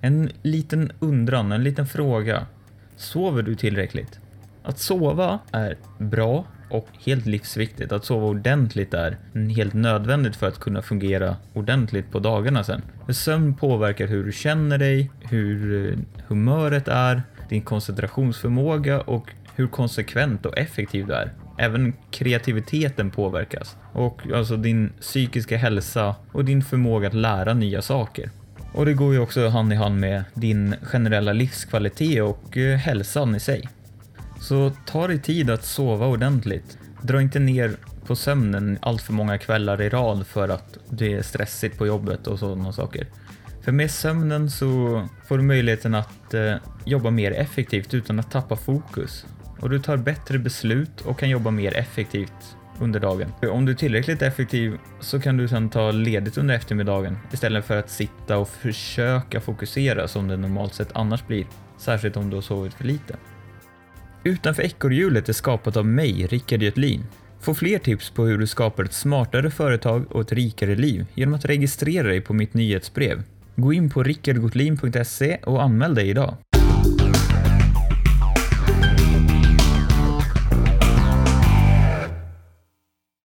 En liten undran, en liten fråga. Sover du tillräckligt? Att sova är bra och helt livsviktigt. Att sova ordentligt är helt nödvändigt för att kunna fungera ordentligt på dagarna sen. För sömn påverkar hur du känner dig, hur eh, humöret är, din koncentrationsförmåga och hur konsekvent och effektiv du är. Även kreativiteten påverkas och alltså din psykiska hälsa och din förmåga att lära nya saker. Och det går ju också hand i hand med din generella livskvalitet och eh, hälsan i sig. Så ta dig tid att sova ordentligt. Dra inte ner på sömnen allt för många kvällar i rad för att det är stressigt på jobbet och sådana saker. För med sömnen så får du möjligheten att eh, jobba mer effektivt utan att tappa fokus. Och du tar bättre beslut och kan jobba mer effektivt under dagen. Om du är tillräckligt effektiv så kan du sedan ta ledigt under eftermiddagen istället för att sitta och försöka fokusera som det normalt sett annars blir. Särskilt om du har sovit för lite. Utanför ekorrhjulet är skapat av mig, Rickard Götlin. Få fler tips på hur du skapar ett smartare företag och ett rikare liv genom att registrera dig på mitt nyhetsbrev. Gå in på rickardgotlin.se och anmäl dig idag.